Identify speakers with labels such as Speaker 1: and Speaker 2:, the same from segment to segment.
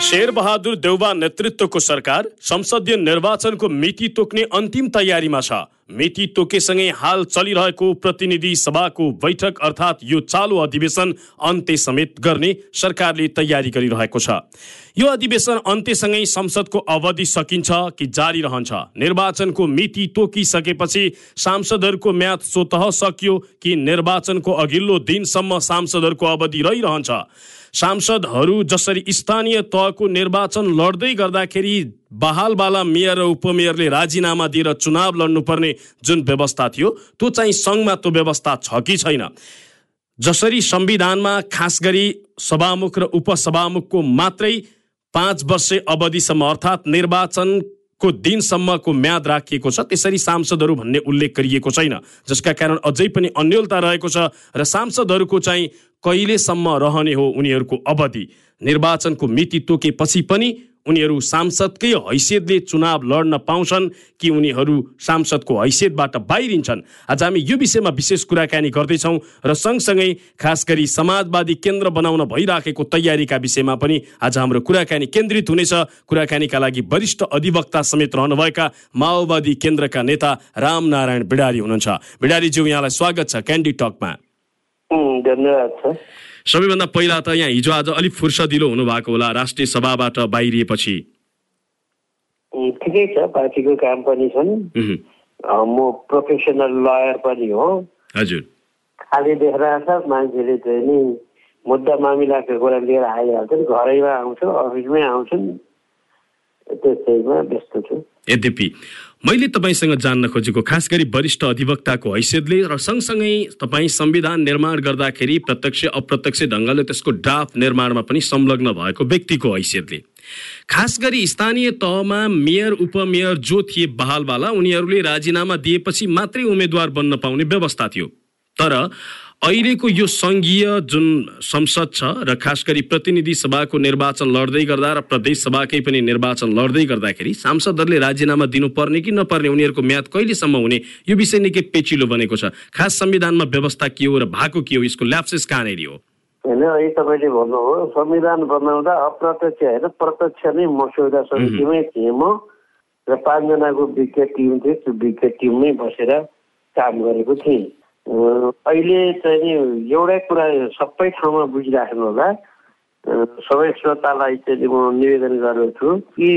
Speaker 1: शेरबहादुर देउबा नेतृत्वको सरकार संसदीय निर्वाचनको मिति तोक्ने अन्तिम तयारीमा छ। मिति तोकेसँगै हाल चलिरहेको प्रतिनिधि सभाको बैठक अर्थात् यो चालु अधिवेशन अन्त्य समेत गर्ने सरकारले तयारी गरिरहेको छ। यो अधिवेशन अन्त्यसँगै संसदको अवधि सकिन्छ कि जारी रहन्छ। निर्वाचनको मिति तोकिसकेपछि सांसदहरूको म्याद स्वतः सकियो कि निर्वाचनको अघिल्लो दिनसम्म सांसदहरूको अवधि रहिरहन्छ। सांसदहरू जसरी स्थानीय तहको निर्वाचन लड्दै गर्दाखेरि बहालवाला मेयर र उपमेयरले राजीनामा दिएर चुनाव लड्नुपर्ने जुन व्यवस्था थियो त्यो चाहिँ सङ्घमा त्यो व्यवस्था छ कि छैन? जसरी संविधानमा खास गरी सभामुख र उपसभामुखको मात्रै पाँच वर्ष अवधिसम्म अर्थात् निर्वाचनको दिनसम्मको म्याद राखिएको छ त्यसरी सांसदहरू भन्ने उल्लेख गरिएको छैन। जसका कारण अझै पनि अन्यलता रहेको छ र सांसदहरूको चाहिँ कहिलेसम्म रहने हो उनीहरूको अवधि? निर्वाचनको मिति तोकेपछि पनि उनीहरू सांसदकै हैसियतले चुनाव लड्न पाउँछन् कि उनीहरू सांसदको हैसियतबाट बाहिरिन्छन्? आज हामी यो विषयमा विशेष कुराकानी गर्दैछौँ र सँगसँगै खास गरी समाजवादी केन्द्र बनाउन भइराखेको तयारीका विषयमा पनि आज हाम्रो कुराकानी केन्द्रित हुनेछ। कुराकानीका लागि वरिष्ठ अधिवक्ता समेत रहनुभएका माओवादी केन्द्रका नेता रामनारायण बिडारी हुनुहुन्छ। बिडारीज्यू यहाँलाई स्वागत छ क्यान्डी टकमा।
Speaker 2: धन्यवाद छ
Speaker 1: सबैभन्दा पहिला त यहाँ हिजो आज अलिक फुर्सदिलो हुनुभएको होला राष्ट्रिय सभाबाट बाहिरिएपछि।
Speaker 2: ठिकै छ पार्टीको काम पनि छन्। म प्रोफेसनल लयर पनि हो।
Speaker 1: हजुर।
Speaker 2: खालि देखिरहेको छ मान्छेले चाहिँ नि मुद्दा मामिलाको कुरा लिएर आइहाल्छन् घरैमा आउँछु अफिसमै आउँछन्। त्यसैमा व्यस्त छु।
Speaker 1: यद्यपि मैले तपाईँसँग जान्न खोजेको खास गरी वरिष्ठ अधिवक्ताको हैसियतले र सँगसँगै तपाईँ संविधान निर्माण गर्दाखेरि प्रत्यक्ष अप्रत्यक्ष ढङ्गले त्यसको ड्राफ्ट निर्माणमा पनि संलग्न भएको व्यक्तिको हैसियतले। खास गरी स्थानीय तहमा मेयर उपमेयर जो थिए बहालवाला उनीहरूले राजीनामा दिएपछि मात्रै उम्मेद्वार बन्न पाउने व्यवस्था थियो। तर अहिलेको यो सङ्घीय जुन संसद छ र खास गरी प्रतिनिधि सभाको निर्वाचन लड्दै गर्दा र प्रदेश सभाकै पनि निर्वाचन लड्दै गर्दाखेरि सांसदहरूले राजीनामा दिनुपर्ने कि नपर्ने उनीहरूको म्याद कहिलेसम्म हुने यो विषय निकै पेचिलो बनेको छ। खास संविधानमा व्यवस्था के हो र भएको के हो? यसको ल्याप्सेस कहाँनिर हो?
Speaker 2: होइन अहिले तपाईँले भन्नुभयो संविधान बनाउँदा अप्रत्यक्ष होइन प्रत्यक्ष नै मस्यौदा समितिमै थिएँ म र पाँचजनाको विज्ञ टिम थियो त्यो विज्ञ टिममै बसेर काम गरेको थिएँ। अहिले चाहिँ नि एउटै कुरा सबै ठाउँमा बुझिराख्नु होला। सबै श्रोतालाई चाहिँ म निवेदन गर्दछु कि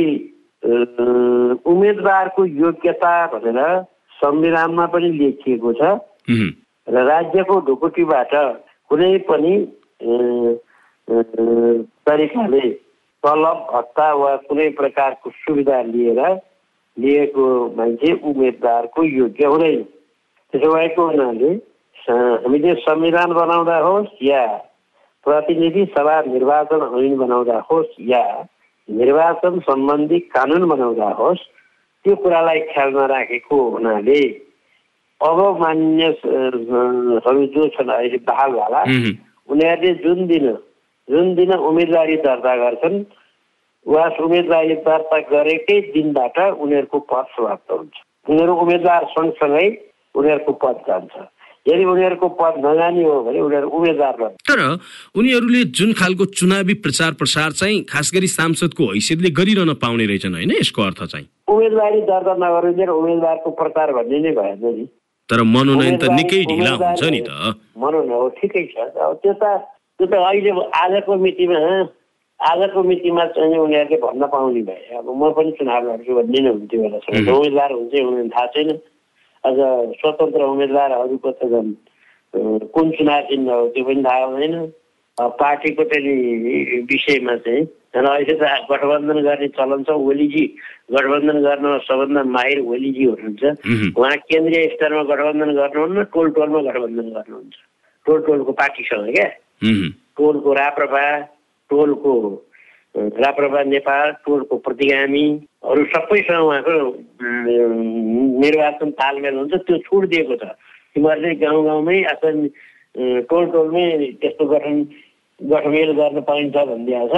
Speaker 2: उम्मेदवारको योग्यता भनेर संविधानमा पनि लेखिएको छ। र राज्यको ढुकुटीबाट कुनै पनि तरिकाले तलब भत्ता वा कुनै प्रकारको सुविधा लिएर लिएको मान्छे उम्मेदवारको योग्य हुँदैन। त्यसो भएको हुनाले हामीले संविधान बनाउँदा होस् या प्रतिनिधि सभा निर्वाचन ऐन बनाउँदा होस् या निर्वाचन सम्बन्धी कानुन बनाउँदा होस् त्यो कुरालाई ख्यालमा राखेको हुनाले अब मान्य अ, हरू जो छन् अहिले बहालवाला उनीहरूले जुन दिन जुन दिन उम्मेदवारी दर्ता गर्छन् वा उम्मेदवारी दर्ता गरेकै दिनबाट उनीहरूको पद समाप्त हुन्छ। उनीहरू उम्मेदवार सँगसँगै उनीहरूको पद जान्छ। यदि उनीहरूको पद नजाने हो भने उनीहरू उम्मेदवार
Speaker 1: तर उनीहरूले जुन खालको चुनावी प्रचार प्रसार चाहिँ खास गरी सांसदको हैसियतले गरिरहन पाउने रहेछन् होइन यसको अर्थ चाहिँ?
Speaker 2: उम्मेदवारी दर्ता नगरिँदैन उम्मेदवारको प्रचार भन्ने नै भएन नि।
Speaker 1: तर मनोनयन त निकै ढिला हुन्छ नि त।
Speaker 2: उम्मेदवारी- भनौँ न हो ठिकै छ। अब त्यो त त्यो त अहिले आजको मितिमा आजको मितिमा चाहिँ उनीहरूले भन्न पाउने भए। अब म पनि चुनाव लड्छु भन्ने नै हुन्थ्यो बेलासम्म उम्मेदवार हुन्छ हुँदैन थाहा छैन। अझ स्वतन्त्र उम्मेदवारहरूको त झन् कुन चुनाव चिन्ह हो त्यो पनि थाहा हुँदैन पार्टीको चाहिँ विषयमा चाहिँ झन् अहिले त गठबन्धन गर्ने चलन छ ओलीजी गठबन्धन गर्न सबभन्दा माहिर ओलीजी हुनुहुन्छ। उहाँ केन्द्रीय स्तरमा गठबन्धन गर्नुहुन्न टोल टोलमा गठबन्धन गर्नुहुन्छ टोल टोलको पार्टीसँग क्या। टोलको राप्रपा टोलको राप्रपा नेपाल टोलको प्रतिगामी अरू सबैसँग उहाँको निर्वाचन तालमेल हुन्छ त्यो छुट दिएको छ। तिमीहरूले गाउँ गाउँमै अ, टोल टोलमै त्यस्तो गठन गठमेल गर्न पाइन्छ भनिदिएको छ।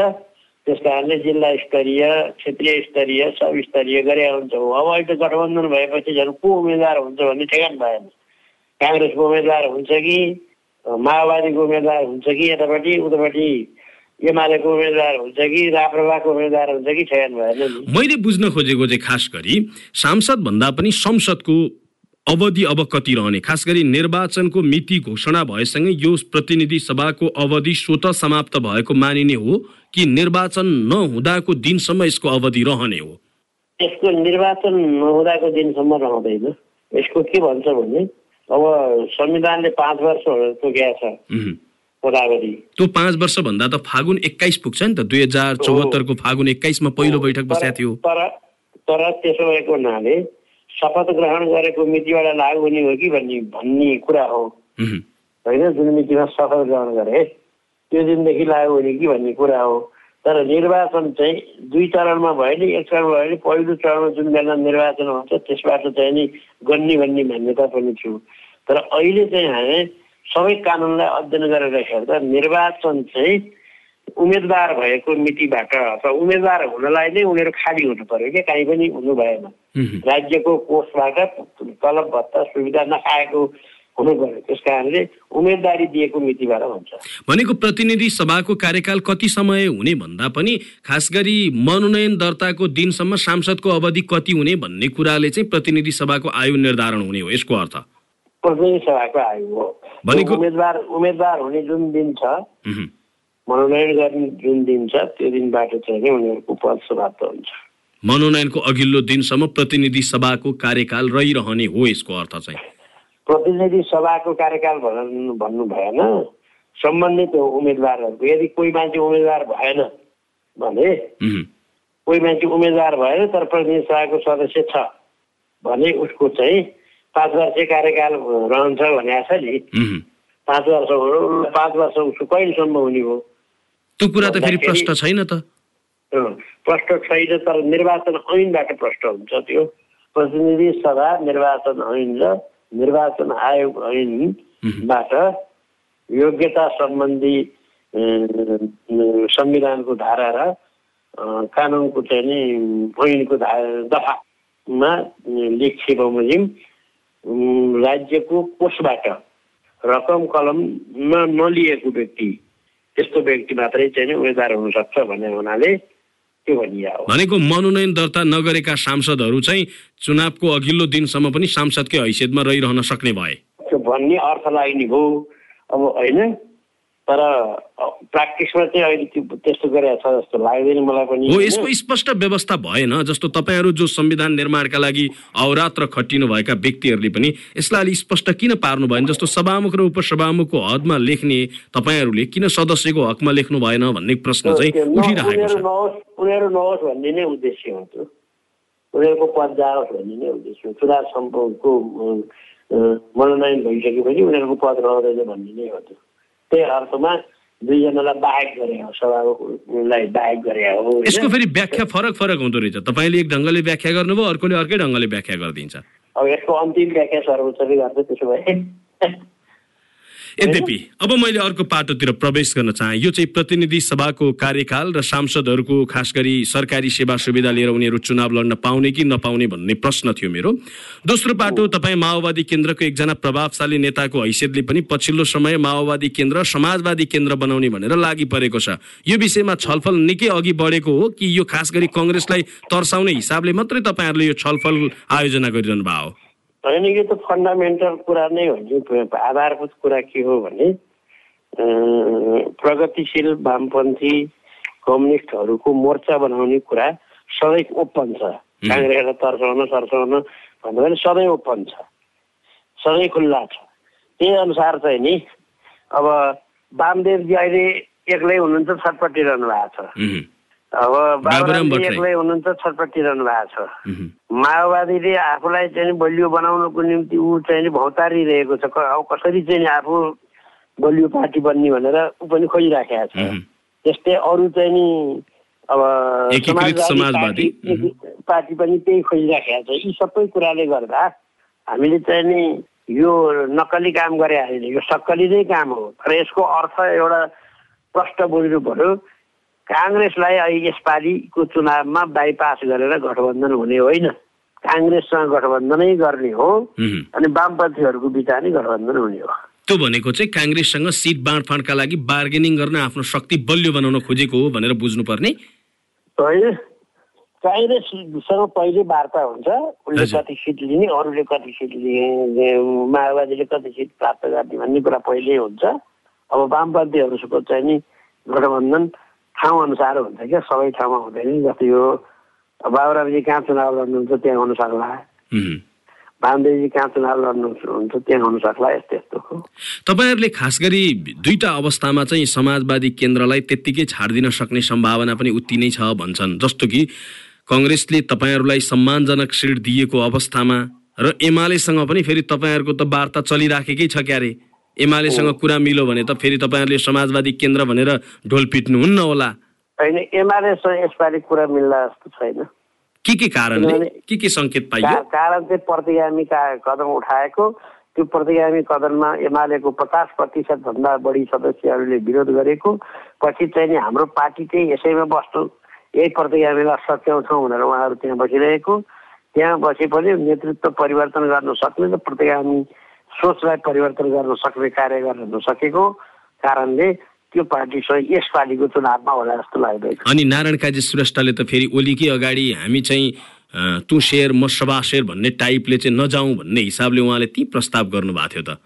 Speaker 2: त्यस कारणले जिल्ला स्तरीय क्षेत्रीय स्तरीय सब स्तरीय गरे हुन्छ। अब अहिले गठबन्धन भएपछि झन् को उम्मेदवार हुन्छ भन्ने ठेगान भएन। काङ्ग्रेसको उम्मेदवार हुन्छ कि माओवादीको उम्मेदवार हुन्छ कि यतापट्टि उतापट्टि एमालेको उम्मेदवार हुन्छ कि राप्रपाको उम्मेदवार हुन्छ कि ठेगान भएन
Speaker 1: मैले बुझ्न खोजेको चाहिँ खास गरी सांसद भन्दा पनि संसदको अवधि अब कति रहने खास गरी निर्वाचनको मिति घोषणा भएसँगै यो प्रतिनिधि सभाको अवधि स्वत समाप्त भएको मानिने हो कि निर्वाचन नहुँदाको दिनसम्म यसको अवधि रहने हो?
Speaker 2: यसको निर्वाचन नहुँदाको दिनसम्म रहँदैन। यसको के भन्छ भने अब संविधानले पाँच वर्ष तोकेको छ। कोठावधि
Speaker 1: त्यो पाँच वर्ष भन्दा त फागुन एक्काइस पुग्छ नि त दुई हजार चौहत्तरको फागुन एक्काइसमा पहिलो बैठक बसेको थियो।
Speaker 2: तर तर त्यसो भएको हुनाले शपथ ग्रहण गरेको मितिबाट लागु हुने हो कि भन्ने भन्ने कुरा हो। होइन जुन मितिमा शपथ ग्रहण गरे त्यो दिनदेखि लागु हुने कि भन्ने कुरा हो। तर निर्वाचन चाहिँ दुई चरणमा भयो नि एक चरण भयो नि पहिलो चरणमा जुन बेला निर्वाचन हुन्छ त्यसबाट चाहिँ नि गन्ने भन्ने मान्यता पनि थियो। तर अहिले चाहिँ हामी सबै कानुनलाई अध्ययन गरेर हेर्दा निर्वाचन चाहिँ उम्मेदवार भएको मितिबाट अथवा उम्मेदवार हुनलाई नै उनीहरू खाली हुनु पर्यो क्या काहीँ पनि हुनु भएन। राज्यको कोषबाट तलब भत्ता सुविधा नखाएको हुनु पर्यो। त्यस कारणले उम्मेदवारी दिएको मितिबाट हुन्छ।
Speaker 1: भनेको प्रतिनिधि सभाको कार्यकाल कति समय हुने भन्दा पनि खास गरी मनोनयन दर्ताको दिनसम्म सांसदको अवधि कति हुने भन्ने कुराले चाहिँ प्रतिनिधि सभाको आयु निर्धारण हुने हो यसको अर्थ।
Speaker 2: प्रतिनिधि सभाको आयु हो उम्मेदवार उम्मेदवार हुने जुन दिन छ। मनोनयन गर्ने जुन दिन छ त्यो दिनबाट चाहिँ नि उनीहरूको पद समाप्त हुन्छ
Speaker 1: मनोनयनको अघिल्लो दिनसम्म प्रतिनिधि सभाको कार्यकाल रहिरहने हो यसको अर्थ चाहिँ
Speaker 2: प्रतिनिधि सभाको कार्यकाल भन्नु भन्नु भएन सम्बन्धित उम्मेदवारहरूको यदि कोही मान्छे उम्मेदवार भएन भने। कोही मान्छे उम्मेदवार भएन तर प्रतिनिधि सभाको सदस्य छ भने उसको चाहिँ पाँच वर्ष कार्यकाल रहन्छ भने छ नि। पाँच वर्ष पाँच वर्ष उसको कहिलेसम्म हुने हो?
Speaker 1: त्यो कुरा त फेरि प्रश्न छैन त।
Speaker 2: प्रश्न छैन तर निर्वाचन ऐनबाट प्रश्न हुन्छ त्यो। प्रतिनिधि सभा निर्वाचन ऐन र निर्वाचन आयोग ऐनबाट योग्यता सम्बन्धी संविधानको धारा र कानुनको चाहिँ नि ऐनको धा दफामा लेखिए बमोजिम राज्यको कोषबाट रकम कलममा नलिएको व्यक्ति त्यस्तो व्यक्ति मात्रै चाहिँ उम्मेदवार हुनसक्छ भन्ने हुनाले त्यो भनिया हो।
Speaker 1: भनेको मनोनयन दर्ता नगरेका सांसदहरू चाहिँ चुनावको अघिल्लो दिनसम्म पनि सांसदकै हैसियतमा रहिरहन सक्ने भए।
Speaker 2: त्यो भन्ने अर्थ लाग्ने हो। अब होइन तर प्र्याक्टिसमा चाहिँ अहिले त्यो त्यस्तो गरेको छ जस्तो लाग्दैन मलाई पनि।
Speaker 1: हो? यसको स्पष्ट व्यवस्था भएन जस्तो तपाईँहरू जो संविधान निर्माणका लागि अवरात्र खटिनु भएका व्यक्तिहरूले पनि यसलाई अलि स्पष्ट किन पार्नु भएन जस्तो सभामुख र उपसभामुखको हदमा लेख्ने तपाईँहरूले किन सदस्यको हकमा लेख्नु भएन भन्ने प्रश्न चाहिँ उठिरहेको
Speaker 2: उनीहरू
Speaker 1: छ।
Speaker 2: नहोस् उनीहरू नहोस् भन्ने नै उद्देश्य हो त्यो। उनीहरूको पद जाओस् भन्ने नै उद्देश्य हो। चुनाव सम्पर्कको मनोनयन भइसकेपछि उनीहरूको पद रहँदैन भन्ने नै हो अर्थमा दुईजनालाई बाहेक गरे हो सभालाई बाहेक गरे हो?
Speaker 1: यसको फेरि व्याख्या फरक फरक हुँदो रहेछ। तपाईँले एक ढङ्गले व्याख्या गर्नुभयो अर्कोले अर्कै ढङ्गले व्याख्या गरिदिन्छ।
Speaker 2: अब यसको अन्तिम व्याख्या सर्वोच्चले गर्छ त्यसो भए।
Speaker 1: यद्यपि अब मैले अर्को पाटोतिर प्रवेश गर्न चाहे। यो चाहिँ प्रतिनिधि सभाको कार्यकाल र सांसदहरूको खास गरी सरकारी सेवा सुविधा लिएर उनीहरू चुनाव लड्न पाउने कि नपाउने भन्ने प्रश्न थियो मेरो। दोस्रो पाटो तपाईँ माओवादी केन्द्रको एकजना प्रभावशाली नेताको हैसियतले पनि पछिल्लो समय माओवादी केन्द्र समाजवादी केन्द्र बनाउने भनेर लागि परेको छ। यो विषयमा छलफल निकै अघि बढेको हो कि यो खास गरी कङ्ग्रेसलाई तर्साउने हिसाबले मात्रै तपाईँहरूले यो छलफल आयोजना गरिरहनु भएको हो
Speaker 2: होइन यो त फन्डामेन्टल कुरा नै हो नि। आधारभूत कुरा के हो भने प्रगतिशील वामपन्थी कम्युनिस्टहरूको मोर्चा बनाउने कुरा सधैँ ओपन छ। काङ्ग्रेसलाई तर्साउन तर्साउन भन्दा पनि सधैँ ओपन छ। सधैँ खुल्ला छ। त्यही अनुसार चाहिँ नि अब वामदेवजी अहिले एक्लै हुनुहुन्छ छटपटिरहनु भएको छ। अब
Speaker 1: बाबुराम।
Speaker 2: एक्लै हुनुहुन्छ छटपटिरहनु भएको छ। माओवादीले आफूलाई चाहिँ बलियो बनाउनको निम्ति ऊ चाहिँ भौतारिरहेको छ। अब कसरी चाहिँ आफू बलियो पार्टी बन्ने भनेर ऊ पनि खोजिराखेको छ। त्यस्तै अरू चाहिँ नि अब
Speaker 1: समाजवादी।
Speaker 2: पार्टी पनि त्यही खोजिराखेको छ। यी सबै कुराले गर्दा हामीले चाहिँ नि यो नक्कली काम गरे होइन यो सक्कली नै काम हो। तर यसको अर्थ एउटा प्रष्ट बुझ्नु पर्यो काङ्ग्रेसलाई अहिले यसपालिको चुनावमा बाइपास गरेर गठबन्धन हुने होइन। काङ्ग्रेससँग गठबन्धनै गर्ने हो। अनि वामपन्थीहरूको बिचमा नै गठबन्धन हुने हो।
Speaker 1: त्यो भनेको चाहिँ काङ्ग्रेससँग सिट बाँडफाँडका लागि बार्गेनिङ गर्न आफ्नो शक्ति बलियो बनाउन खोजेको हो भनेर बुझ्नुपर्ने।
Speaker 2: होइन। काङ्ग्रेससँग पहिले वार्ता हुन्छ। उसले। कति सिट लिने अरूले कति सिट लिने माओवादीले कति सिट प्राप्त गर्ने भन्ने कुरा पहिल्यै हुन्छ। अब वामपन्थीहरूको चाहिँ नि गठबन्धन ठाउँ अनुसार हुन्छ क्या सबै ठाउँमा हुँदैन जस्तै यो बाबुरामजी कहाँ चुनाव लड्नुहुन्छ त्यहाँ हुन सक्ला।
Speaker 1: उहुँ।
Speaker 2: वामदेवजी कहाँ चुनाव लड्नुहुन्छ त्यहाँ हुन सक्ला यस्तो यस्तो हो।
Speaker 1: तपाईँहरूले खास गरी दुईटा अवस्थामा चाहिँ समाजवादी केन्द्रलाई त्यत्तिकै छाडिदिन सक्ने सम्भावना पनि उति नै छ भन्छन्। जस्तो कि कङ्ग्रेसले तपाईँहरूलाई सम्मानजनक सिट दिएको अवस्थामा र एमालेसँग पनि फेरि तपाईँहरूको त वार्ता चलिराखेकै छ क्यारे। एमालेसँग कुरा मिल्यो भने त फेरि तपाईँहरूले समाजवादी केन्द्र भनेर ढोल पिट्नुहुन्न होला।
Speaker 2: होइन एमालेसँग यसपालि कुरा मिल्ला जस्तो छैन।
Speaker 1: के के कारणले? के के सङ्केत पाइयो?
Speaker 2: कारण चाहिँ प्रतिगामी कदम उठाएको। त्यो प्रतिगामी कदममा एमालेको पचास प्रतिशत भन्दा बढी सदस्यहरूले विरोध गरेको। पछि चाहिँ नि हाम्रो पार्टी चाहिँ यसैमा बस्नु यही प्रतिगामीलाई सच्याउँछौँ भनेर उहाँहरू त्यहाँ बसिरहेको। त्यहाँ बसेपछि नेतृत्व परिवर्तन गर्न सक्ने र प्रतिगामी सोचलाई परिवर्तन गर्न सक्ने कार्य गर्न नसकेको कारणले त्यो पार्टीसँग यसपालिको चुनावमा होला जस्तो लाग्दैन।
Speaker 1: अनि नारायण काजी श्रेष्ठले त फेरि ओलीकै अगाडि हामी चाहिँ तँ शेर म सभा शेर भन्ने टाइपले चाहिँ नजाउँ भन्ने हिसाबले उहाँले ती प्रस्ताव गर्नुभएको थियो त।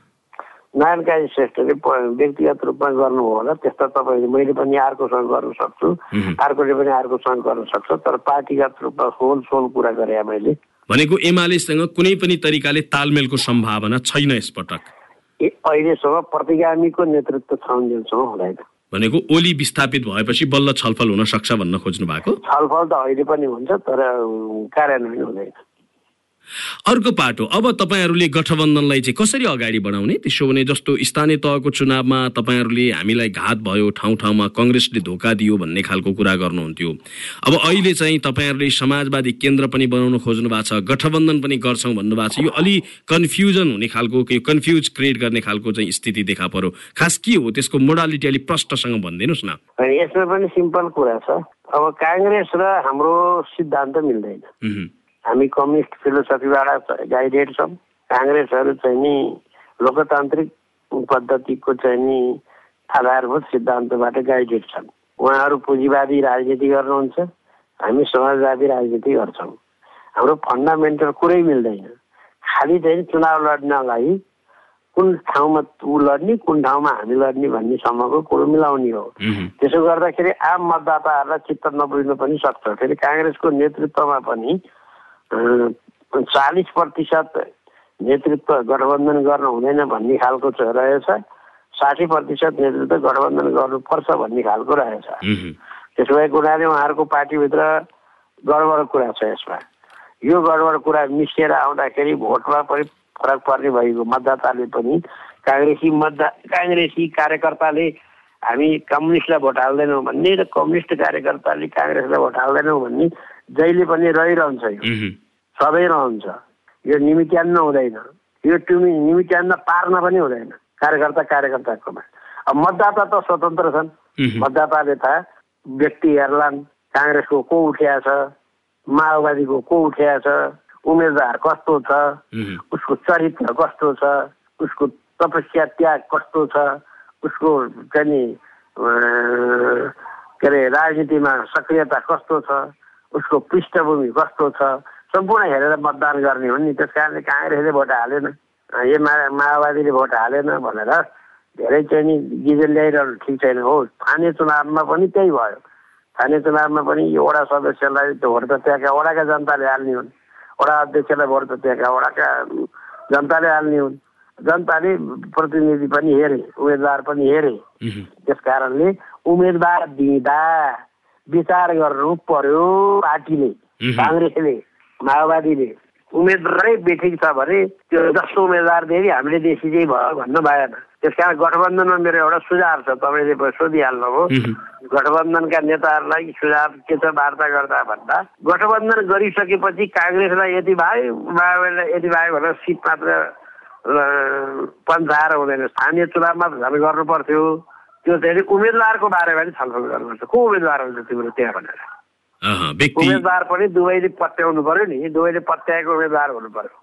Speaker 2: नारायण काजी श्रेष्ठले व्यक्तिगत रूपमा गर्नुभयो होला त्यस्तो तपाईँले मैले पनि अर्कोसँग गर्न सक्छु। अर्कोले पनि अर्कोसँग गर्न सक्छ तर पार्टीगत रूपमा सोल सोल कुरा गरे मैले।
Speaker 1: भनेको एमालेसँग कुनै पनि तरिकाले तालमेलको सम्भावना छैन यसपटक।
Speaker 2: अहिलेसम्म प्रतिगामीको नेतृत्व हुँदैन।
Speaker 1: भनेको ओली विस्थापित भएपछि बल्ल छलफल हुन सक्छ भन्न खोज्नु भएको
Speaker 2: छलफल त अहिले पनि हुन्छ तर कार्यान्वयन हुँदैन।
Speaker 1: अर्को पाटो अब तपाईँहरूले गठबन्धनलाई चाहिँ कसरी अगाडि बढाउने? त्यसो भने जस्तो स्थानीय तहको चुनावमा तपाईँहरूले हामीलाई घात भयो ठाउँ ठाउँमा कङ्ग्रेसले धोका दियो भन्ने खालको कुरा गर्नुहुन्थ्यो। अब अहिले चाहिँ तपाईँहरूले समाजवादी केन्द्र पनि बनाउन खोज्नु भएको छ गठबन्धन पनि गर्छौँ भन्नुभएको छ। यो अलि कन्फ्युजन हुने खालको यो कन्फ्युज क्रिएट गर्ने खालको चाहिँ स्थिति देखा पर्यो। खास के हो त्यसको मोडालिटी अलिक प्रष्टसँग भनिदिनुहोस् न।
Speaker 2: यसमा पनि सिम्पल कुरा छ। अब काङ्ग्रेस र हाम्रो सिद्धान्त मिल्दैन। हामी कम्युनिस्ट फिलोसफीबाट गाइडेड छौँ। काङ्ग्रेसहरू चाहिँ नि लोकतान्त्रिक पद्धतिको चाहिँ नि आधारभूत सिद्धान्तबाट गाइडेड छन्। उहाँहरू पुँजीवादी राजनीति गर्नुहुन्छ। हामी समाजवादी राजनीति गर्छौँ। हाम्रो फन्डामेन्टल कुरै मिल्दैन। खालि चाहिँ चुनाव लड्नलाई कुन ठाउँमा ऊ लड्ने कुन ठाउँमा हामी लड्ने भन्नेसम्मको कुरो मिलाउने हो। त्यसो गर्दाखेरि आम मतदाताहरूलाई चित्त नबुझ्नु पनि सक्छ। फेरि काङ्ग्रेसको नेतृत्वमा पनि चालिस प्रतिशत नेतृत्व गठबन्धन गर्न हुँदैन भन्ने खालको रहेछ। साठी प्रतिशत नेतृत्व गठबन्धन गर्नुपर्छ भन्ने खालको रहेछ। त्यसो भएको हुनाले उहाँहरूको पार्टीभित्र गडबड कुरा छ यसमा। यो गडबड कुरा मिसिएर आउँदाखेरि भोटमा पनि फरक पर्ने भएको मतदाताले पनि काङ्ग्रेसी मतदा काङ्ग्रेसी कार्यकर्ताले हामी कम्युनिस्टलाई भोट हाल्दैनौँ भन्ने र कम्युनिस्ट कार्यकर्ताले काङ्ग्रेसलाई भोट हाल्दैनौँ भन्ने जहिले पनि रहिरहन्छ यो। सधैँ रहन्छ। यो निमित्यान्न हुँदैन। यो टुमी निमित्यान्न पार्न पनि हुँदैन। कार्यकर्ता कार्यकर्ताकोमा अब मतदाता त स्वतन्त्र छन्। मतदाताले त व्यक्ति हेर्लान् काङ्ग्रेसको को उठिया छ? माओवादीको को उठिया छ? उम्मेदवार कस्तो छ? उसको चरित्र कस्तो छ? उसको तपस्या त्याग कस्तो छ? उसको चाहिँ के अरे राजनीतिमा सक्रियता कस्तो छ? उसको पृष्ठभूमि कस्तो छ सम्पूर्ण हेरेर मतदान गर्ने हो नि त्यस कारणले काङ्ग्रेसले भोट हालेन। यो मा माओवादीले भोट हालेन भनेर धेरै चाहिँ नि गिजेल ल्याइरहनु ठिक छैन। हो स्थानीय चुनावमा पनि त्यही भयो। स्थानीय चुनावमा पनि यो वडा सदस्यलाई भोट त त्यहाँका वडाका जनताले हाल्ने हुन्। वडा अध्यक्षलाई भोट त त्यहाँका वडाका जनताले हाल्ने हुन्। जनताले प्रतिनिधि पनि हेरे उम्मेदवार पनि हेरे। त्यस कारणले उम्मेदवार दिँदा। विचार गर्नु पर्यो पार्टीले। काङ्ग्रेसले माओवादीले। उम्मेदवारै बेठिक छ भने त्यो जस्तो उम्मेदवार दिए हामीले देशी चाहिँ भयो भन्न भएन। त्यस कारण गठबन्धनमा मेरो एउटा सुझाव छ तपाईँले सोधिहाल्नुभयो। गठबन्धनका नेताहरूलाई सुझाव के छ वार्ता गर्दा भन्दा गठबन्धन गरिसकेपछि काङ्ग्रेसलाई यति भयो माओवादीलाई यति भयो भनेर सिट मात्र पन्चाएर हुँदैन। स्थानीय चुनावमा झन् गर्नु पर्थ्यो त्यो चाहिँ उम्मेदवारको बारेमा पनि छलफल गर्नुपर्छ। को उम्मेदवार हुन्छ तिम्रो त्यहाँ भनेर? उम्मेदवार पनि दुवैले पत्याउनु पर्यो नि। दुवैले पत्याएको उम्मेदवार हुनु पर्यो।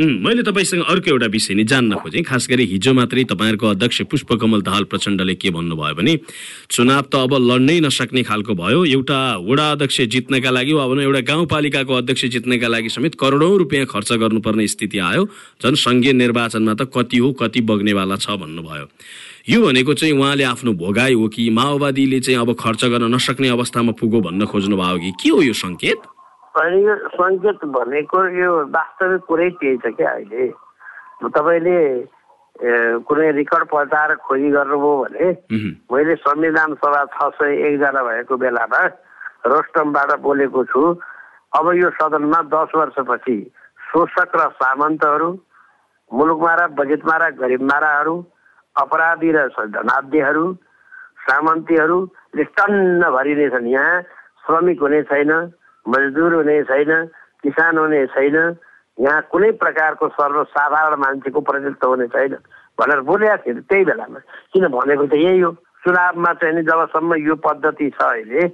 Speaker 1: मैले तपाईँसँग अर्को एउटा विषय नि जान्न खोजेँ। खास गरी हिजो मात्रै तपाईँहरूको अध्यक्ष पुष्पकमल दाहाल प्रचण्डले के भन्नुभयो भने चुनाव त अब लड्नै नसक्ने खालको भयो। एउटा वडा अध्यक्ष जित्नका लागि वा भनौँ एउटा गाउँपालिकाको अध्यक्ष जित्नका लागि समेत करोडौँ रुपियाँ खर्च गर्नुपर्ने स्थिति आयो। झन् सङ्घीय निर्वाचनमा त कति हो कति बग्नेवाला छ भन्नुभयो। यो भनेको चाहिँ उहाँले आफ्नो भोगाई हो कि माओवादीले चाहिँ अब खर्च गर्न नसक्ने अवस्थामा पुगो भन्न खोज्नु भयो कि? के हो यो सङ्केत?
Speaker 2: यो सङ्केत भनेको यो वास्तविक कुरै त्यही छ क्या अहिले। तपाईँले कुनै रेकर्ड पल्टाएर खोजी गर्नुभयो भने मैले संविधान सभा छ सय एकजना भएको बेलामा रोस्टमबाट बोलेको छु। अब यो सदनमा दस वर्षपछि शोषक र सामन्तहरू मुलुकमा र बजेटमा र गरिबमाराहरू अपराधी र धनाध्यहरू सामन्तीहरूले टन्न भरिनेछन् यहाँ श्रमिक हुने छैन मजदुर हुने छैन किसान हुने छैन। यहाँ कुनै प्रकारको सर्वसाधारण मान्छेको प्रतिनिधित्व हुने छैन भनेर बोलेका थिएँ त्यही बेलामा। किन भनेको त यही हो चुनावमा चाहिँ नि जबसम्म यो पद्धति छ अहिले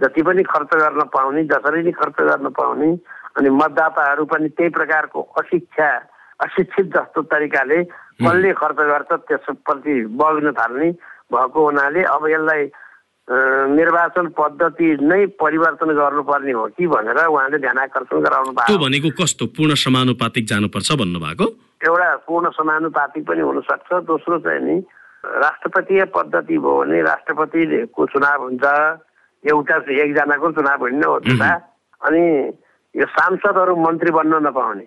Speaker 2: जति पनि खर्च गर्न पाउने जसरी नै खर्च गर्न पाउने अनि मतदाताहरू पनि त्यही प्रकारको अशिक्षा अशिक्षित जस्तो तरिकाले कसले खर्च गर्छ त्यसप्रति बग्न थाल्ने भएको हुनाले अब यसलाई निर्वाचन पद्धति नै परिवर्तन गर्नुपर्ने हो कि भनेर उहाँले ध्यान आकर्षण गराउनु भएको
Speaker 1: भनेको कस्तो? पूर्ण समानुपातिक जानुपर्छ भन्नुभएको?
Speaker 2: एउटा पूर्ण समानुपातिक पनि हुनसक्छ। दोस्रो चाहिँ नि राष्ट्रपतीय पद्धति भयो भने राष्ट्रपतिको चुनाव हुन्छ। एउटा एकजनाको चुनाव होइन हो अनि यो सांसदहरू मन्त्री बन्न नपाउने।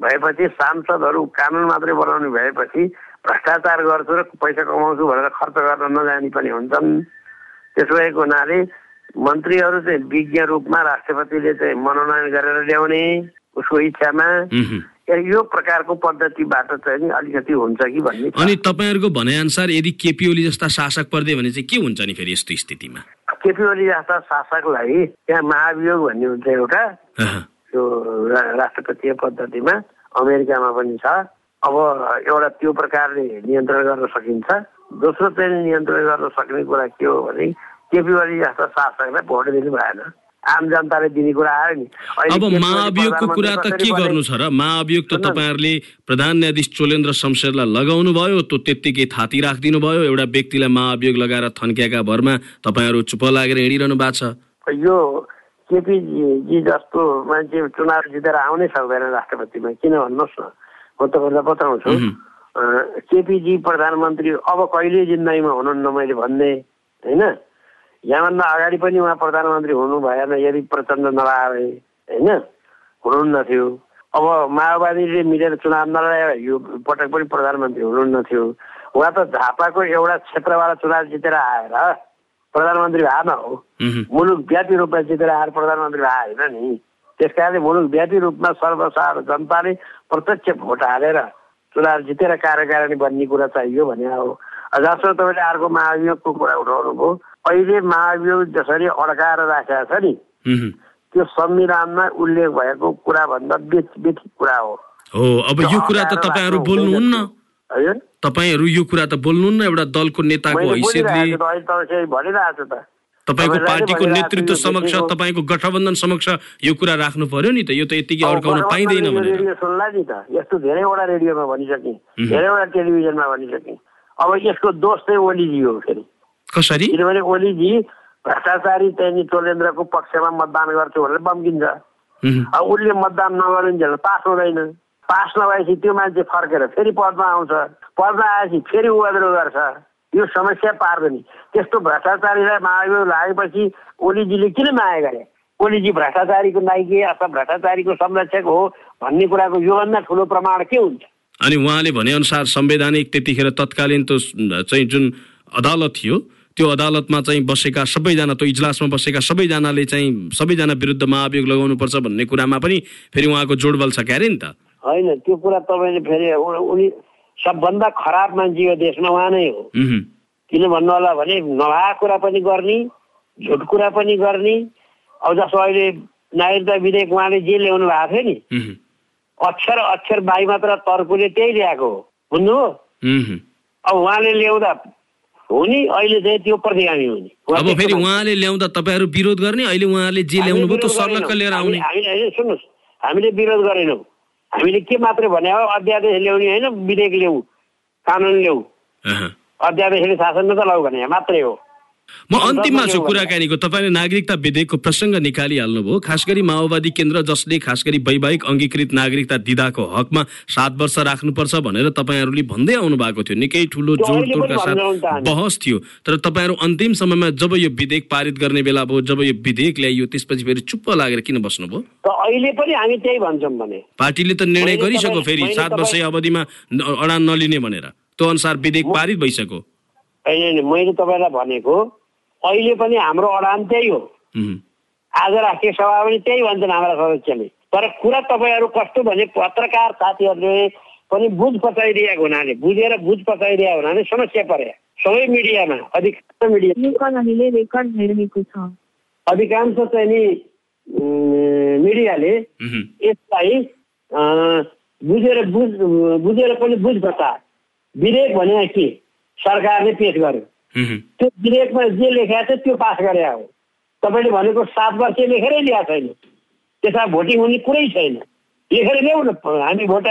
Speaker 2: भएपछि सांसदहरू कानुन मात्रै बनाउने भएपछि भ्रष्टाचार गर्छु र पैसा कमाउँछु भनेर खर्च गर्न नजाने पनि हुन्छन् त्यसो भएको हुनाले मन्त्रीहरू चाहिँ विज्ञ रूपमा राष्ट्रपतिले चाहिँ मनोनयन गरेर ल्याउने उसको इच्छामा। या प्रकारको पद्धतिबाट चाहिँ अलिकति हुन्छ कि भन्ने।
Speaker 1: अनि तपाईँहरूको भनाइअनुसार यदि केपी ओली जस्ता शासक परिदियो भने चाहिँ के हुन्छ नि फेरि यस्तो स्थितिमा
Speaker 2: केपी ओली जस्ता शासकलाई त्यहाँ महाभियोग भन्ने हुन्छ एउटा त्यो रा- राष्ट्रपतीय पद्धतिमा अमेरिकामा पनि छ। अब एउटा त्यो प्रकारले नियन्त्रण गर्न सकिन्छ। दोस्रो चाहिँ नियन्त्रण गर्न सक्ने कुरा के हो भने केपी ओली जस्ता शासकलाई भोट दिनु भएन। आम जनताले दिने कुरा आयो नि।
Speaker 1: अब महाअभियोगको कुरा त के गर्नु छ र? महाअभियोग त। तपाईँहरूले प्रधान न्यायाधीश चोलेन्द्र शमशेरलाई लगाउनु भयो त्यो त्यत्तिकै थाती राखिदिनु भयो। एउटा व्यक्तिलाई महाअभियोग लगाएर थन्क्याएका भरमा तपाईँहरू चुप लागेर हिँडिरहनु भएको छ?
Speaker 2: यो केपीजी जस्तो मान्छे चुनाव जितेर आउनै सक्दैन राष्ट्रपतिमा। किन भन्नुहोस् न? म तपाईँलाई बताउँछु। केपीजी प्रधानमन्त्री अब कहिले जिन्दगीमा हुनुहुन्न मैले भन्ने होइन? यहाँभन्दा अगाडि पनि उहाँ प्रधानमन्त्री हुनु भएन यदि प्रचण्ड नभए होइन? हुनुहुन्न थियो। अब माओवादीले मिलेर चुनाव नलडाएर यो पटक पनि प्रधानमन्त्री हुनुहुन्न थियो। उहाँ त झापाको एउटा क्षेत्रबाट चुनाव जितेर आएर प्रधानमन्त्री भएन हो
Speaker 1: उहुँ।
Speaker 2: मुलुक व्यापी रूपमा जितेर आएर प्रधानमन्त्री भए होइन नि त्यस कारणले मुलुक व्यापी रूपमा सर्वसाधारण जनताले प्रत्यक्ष भोट हालेर चुनाव जितेर कार्यकारिणी बन्ने कुरा चाहियो भने हो जसो तपाईँले अर्को महाभियोगको कुरा उठाउनु भयो अहिले महाभियोग जसरी अड्काएर राखेको छ नि। त्यो संविधानमा उल्लेख भएको कुराभन्दा बेठी कुरा हो
Speaker 1: अब यो कुरा त तपाईँहरू बोल्नुहुन्न तपाईँहरू यो कुरा त बोल्नुहुन्न एउटा दलको नेताको हैसियतले। तपाईँको पार्टीको नेतृत्व समक्ष तपाईँको गठबन्धन समक्ष यो कुरा राख्नु पर्यो नि त। यो त यतिकै अड्काउन पाइँदैन भनेर।
Speaker 2: रेडियो सुन्ला नि त। यस्तो धेरैवटा रेडियोमा भनिसकेँ धेरैवटा टेलिभिजनमा भनिसकेँ। अब यसको दोष चाहिँ ओलीजी हो फेरि।
Speaker 1: कसरी?
Speaker 2: किनभने ओलीजी भ्रष्टाचारी चाहिँ टोलेन्द्रको पक्षमा मतदान गर्छु भनेर बम्किन्छ। अब उसले मतदान नगरिन्छ पास हुँदैन। पास नभएपछि त्यो मान्छे फर्केर फेरि पदमा आउँछ। पदमा आएपछि फेरि उपद्रो गर्छ। यो समस्या पार्दैन त्यस्तो भ्रष्टाचारीलाई मायायोग लागेपछि ओलीजीले किन माया गरे? ओलीजी भ्रष्टाचारीको नाइके अथवा भ्रष्टाचारीको संरक्षक हो भन्ने कुराको योभन्दा ठुलो प्रमाण के हुन्छ?
Speaker 1: अनि उहाँले भनेअनुसार संवैधानिक त्यतिखेर तत्कालीन त्यो चाहिँ जुन अदालत थियो त्यो अदालतमा चाहिँ बसेका सबैजना त्यो इजलासमा बसेका सबैजनाले चाहिँ सबैजना विरुद्ध महाभियोग लगाउनुपर्छ भन्ने कुरामा पनि फेरि उहाँको जोडबल छ क्यारे नि त?
Speaker 2: होइन त्यो कुरा तपाईँले फेरि उनी सबभन्दा खराब मान्छे यो देशमा उहाँ नै हो। किन भन्नु होला भने नभएको कुरा पनि गर्ने झुट कुरा पनि गर्ने। अब जस्तो अहिले नागरिकता विधेयक उहाँले जे ल्याउनु भएको थियो नि अक्षर अक्षर बाई मात्र तर्कुले त्यही ल्याएको हो। बुझ्नुभयो
Speaker 1: उहुँ।
Speaker 2: अब उहाँले ल्याउँदा हो नि अहिले चाहिँ त्यो प्रतिगामी हुने।
Speaker 1: अब फेरि। उहाँले ल्याउँदा तपाईँहरू विरोध गर्ने अहिले उहाँले जे ल्याउनु भयो त्यो सर्लक्क। लिएर आउने।
Speaker 2: सुन्नुहोस्। हामीले विरोध गरेनौँ। हामीले के मात्रै भने हो अध्यादेश ल्याउने होइन विधेयक ल्याऊ कानुन ल्याऊ। अध्यादेशले शासन नचलाऊ भने मात्रै हो
Speaker 1: म अन्तिममा छु कुराकानीको तपाईँले नागरिकता विधेयकको प्रसङ्ग निकालिहाल्नुभयो खास गरी माओवादी केन्द्र जसले खास गरी वैवाहिक अङ्गीकृत नागरिकता दिदाको हकमा सात वर्ष राख्नुपर्छ भनेर तपाईँहरूले भन्दै आउनु भएको थियो। निकै ठुलो जोडतोडका साथ। बहस थियो। तर तपाईँहरू अन्तिम समयमा जब यो विधेयक पारित गर्ने बेला भयो जब यो विधेयक ल्याइयो त्यसपछि फेरि चुप्प लागेर किन बस्नुभयो
Speaker 2: अहिले पनि हामी त्यही भन्छौँ भने।
Speaker 1: पार्टीले त निर्णय गरिसक्यो फेरि। सात वर्ष अवधिमा अडान नलिने भनेर। त्यो अनुसार विधेयक पारित भइसक्यो।
Speaker 2: होइन होइन, मैले तपाईँलाई भनेको अहिले पनि हाम्रो अडान त्यही हो। आज राष्ट्रिय सभा पनि त्यही भन्छन् हाम्रा सदस्यले। तर कुरा तपाईँहरू कस्तो भने पत्रकार साथीहरूले पनि बुझ पचाइदिएको हुनाले बुझेर बुझ पचाइदिएको हुनाले समस्या परे। सबै मिडियामा अधिकांश मिडिया अधिकांश चाहिँ नि मिडियाले यसलाई बुझेर बुझ बुझेर पनि बुझ पचा विधेयक भने के? सरकारले पेश गर्यो। त्यो विधेयकमा जे लेखेको छ त्यो पास गरे हो। तपाईँले भनेको सात वर्ष लेखेरै ल्याएको छैन। त्यसमा भोटिङ हुने कुरै छैन। लेखेर ल्याउ न हामी भोट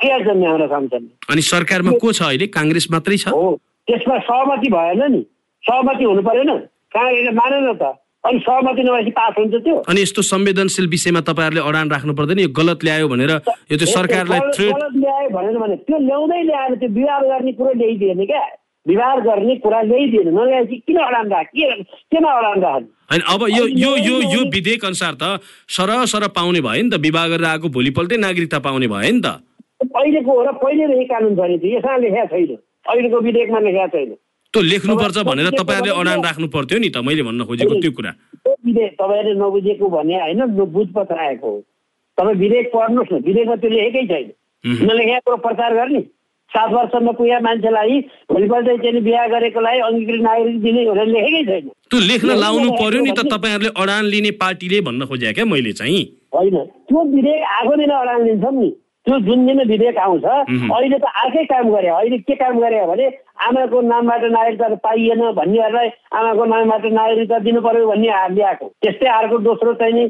Speaker 2: के हाम्रो सांसदले
Speaker 1: अनि सरकारमा को छ अहिले? काङ्ग्रेस मात्रै छ?
Speaker 2: हो त्यसमा सहमति भएन नि। सहमति हुनु परेन। काङ्ग्रेसले मानेन त। अनि सहमति नभएपछि पास हुन्छ त्यो।
Speaker 1: अनि यस्तो संवेदनशील विषयमा तपाईँहरूले अडान राख्नु पर्दैन। यो गलत ल्यायो भनेर यो चाहिँ सरकारलाई
Speaker 2: गलत ल्यायो भनेर भने त्यो ल्याउँदै ल्याएर त्यो विवाद गर्ने कुरो ल्याइदिएन क्या। विवाद गर्ने कुरा ल्याइदिएन। नल्याएपछि किन अडान राख? के केमा अडान राख्ने
Speaker 1: होइन अब यो यो यो यो विधेयक अनुसार त सरह सरह पाउने भयो नि त। विवाह गरेर आएको भोलिपल्टै नागरिकता पाउने भयो नि त।
Speaker 2: पहिलेको हो र पहिलेदेखि कानुन छ नि यसमा लेखेको छैन। अहिलेको विधेयकमा लेखेको छैन।
Speaker 1: त्यो लेख्नुपर्छ भनेर तपाईँहरूले अडान राख्नु पर्थ्यो नि त। मैले भन्न खोजेको त्यो कुरा।
Speaker 2: विधेयक तपाईँहरूले नबुझेको भने होइन बुझ पत्राएको हो। तपाईँ विधेयक पढ्नुहोस् न। विधेयकमा त्यो लेखेकै छैन। नलेखेको प्रचार गर्ने। सात वर्ष नपुगेका मान्छेलाई भोलिपल्ट चाहिँ बिहा गरेकोलाई अङ्गीकृत नागरिक दिने भनेर लेखेकै छैन।
Speaker 1: त्यो लेख्न लाउनु पर्यो नि त तपाईँहरूले अडान लिने पार्टीले भन्न खोजेको क्या मैले चाहिँ।
Speaker 2: होइन त्यो विधेयक आएको दिन अडान लिन्छौँ नि। त्यो जुन दिन विधेयक आउँछ। अहिले त अर्कै काम गरे अहिले के काम गरे भने आमाको नामबाट नागरिकता पाइएन भन्नेहरूलाई आमाको नामबाट नागरिकता दिनु पर्यो भन्ने ल्याएको त्यस्तै अर्को दोस्रो चाहिँ नि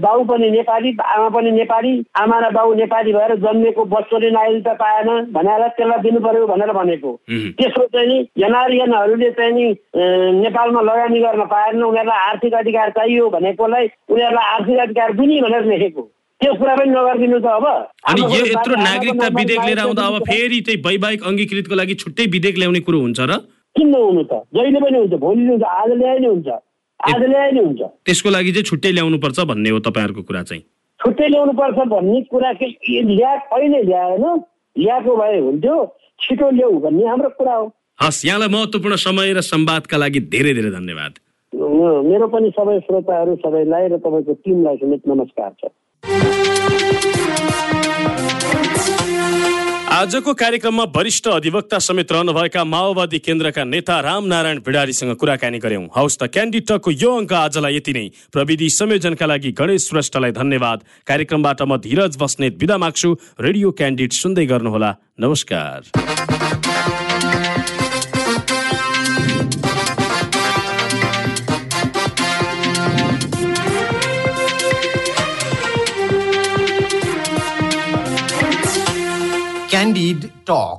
Speaker 2: बाउ पनि नेपाली आमा पनि नेपाली आमा र बाउ नेपाली भएर जन्मेको बच्चोले नागरिकता पाएन भनेर त्यसलाई दिनु पर्यो भनेर भनेको। तेस्रो चाहिँ नि एनआरएनहरूले चाहिँ नि नेपालमा लगानी गर्न पाएन उनीहरूलाई आर्थिक अधिकार चाहियो भनेकोलाई उनीहरूलाई आर्थिक अधिकार दिने भनेर लेखेको त्यो कुरा पनि नगरिदिनु त अब।
Speaker 1: अनि यो यत्रो नागरिकता विधेयक लिएर आउँदा अब फेरि चाहिँ वैवाहिक अङ्गीकृतको लागि छुट्टै विधेयक ल्याउने कुरो हुन्छ र?
Speaker 2: किन नहुनु त? जहिले पनि हुन्छ भोलि हुन्छ आज ल्याए नै हुन्छ। आज ल्याए नै हुन्छ।
Speaker 1: त्यसको लागि चाहिँ छुट्टै ल्याउनुपर्छ भन्ने हो तपाईँहरूको कुरा चाहिँ।
Speaker 2: छुट्टै ल्याउनु पर्छ भन्ने कुरा के ल्या कहिले ल्याएन? ल्याएको भए हुन्थ्यो छिटो ल्याऊ भन्ने हाम्रो कुरा हो।
Speaker 1: हस् यहाँलाई महत्त्वपूर्ण समय र संवादका लागि धेरै धेरै धन्यवाद।
Speaker 2: मेरो पनि सबै श्रोताहरू सबैलाई र तपाईँको टिमलाई समेत नमस्कार छ।
Speaker 1: आजको कार्यक्रममा वरिष्ठ अधिवक्ता समेत रहनुभएका माओवादी केन्द्रका नेता रामनारायण भिडारीसँग कुराकानी गर्यौं हौस् त क्यान्डी टकको यो अङ्क आजलाई यति नै। प्रविधि संयोजनका लागि गणेश श्रेष्ठलाई धन्यवाद। कार्यक्रमबाट म धीरज बस्नेत विदा माग्छु। रेडियो क्यान्डिड सुन्दै गर्नुहोला। नमस्कार।
Speaker 3: talk.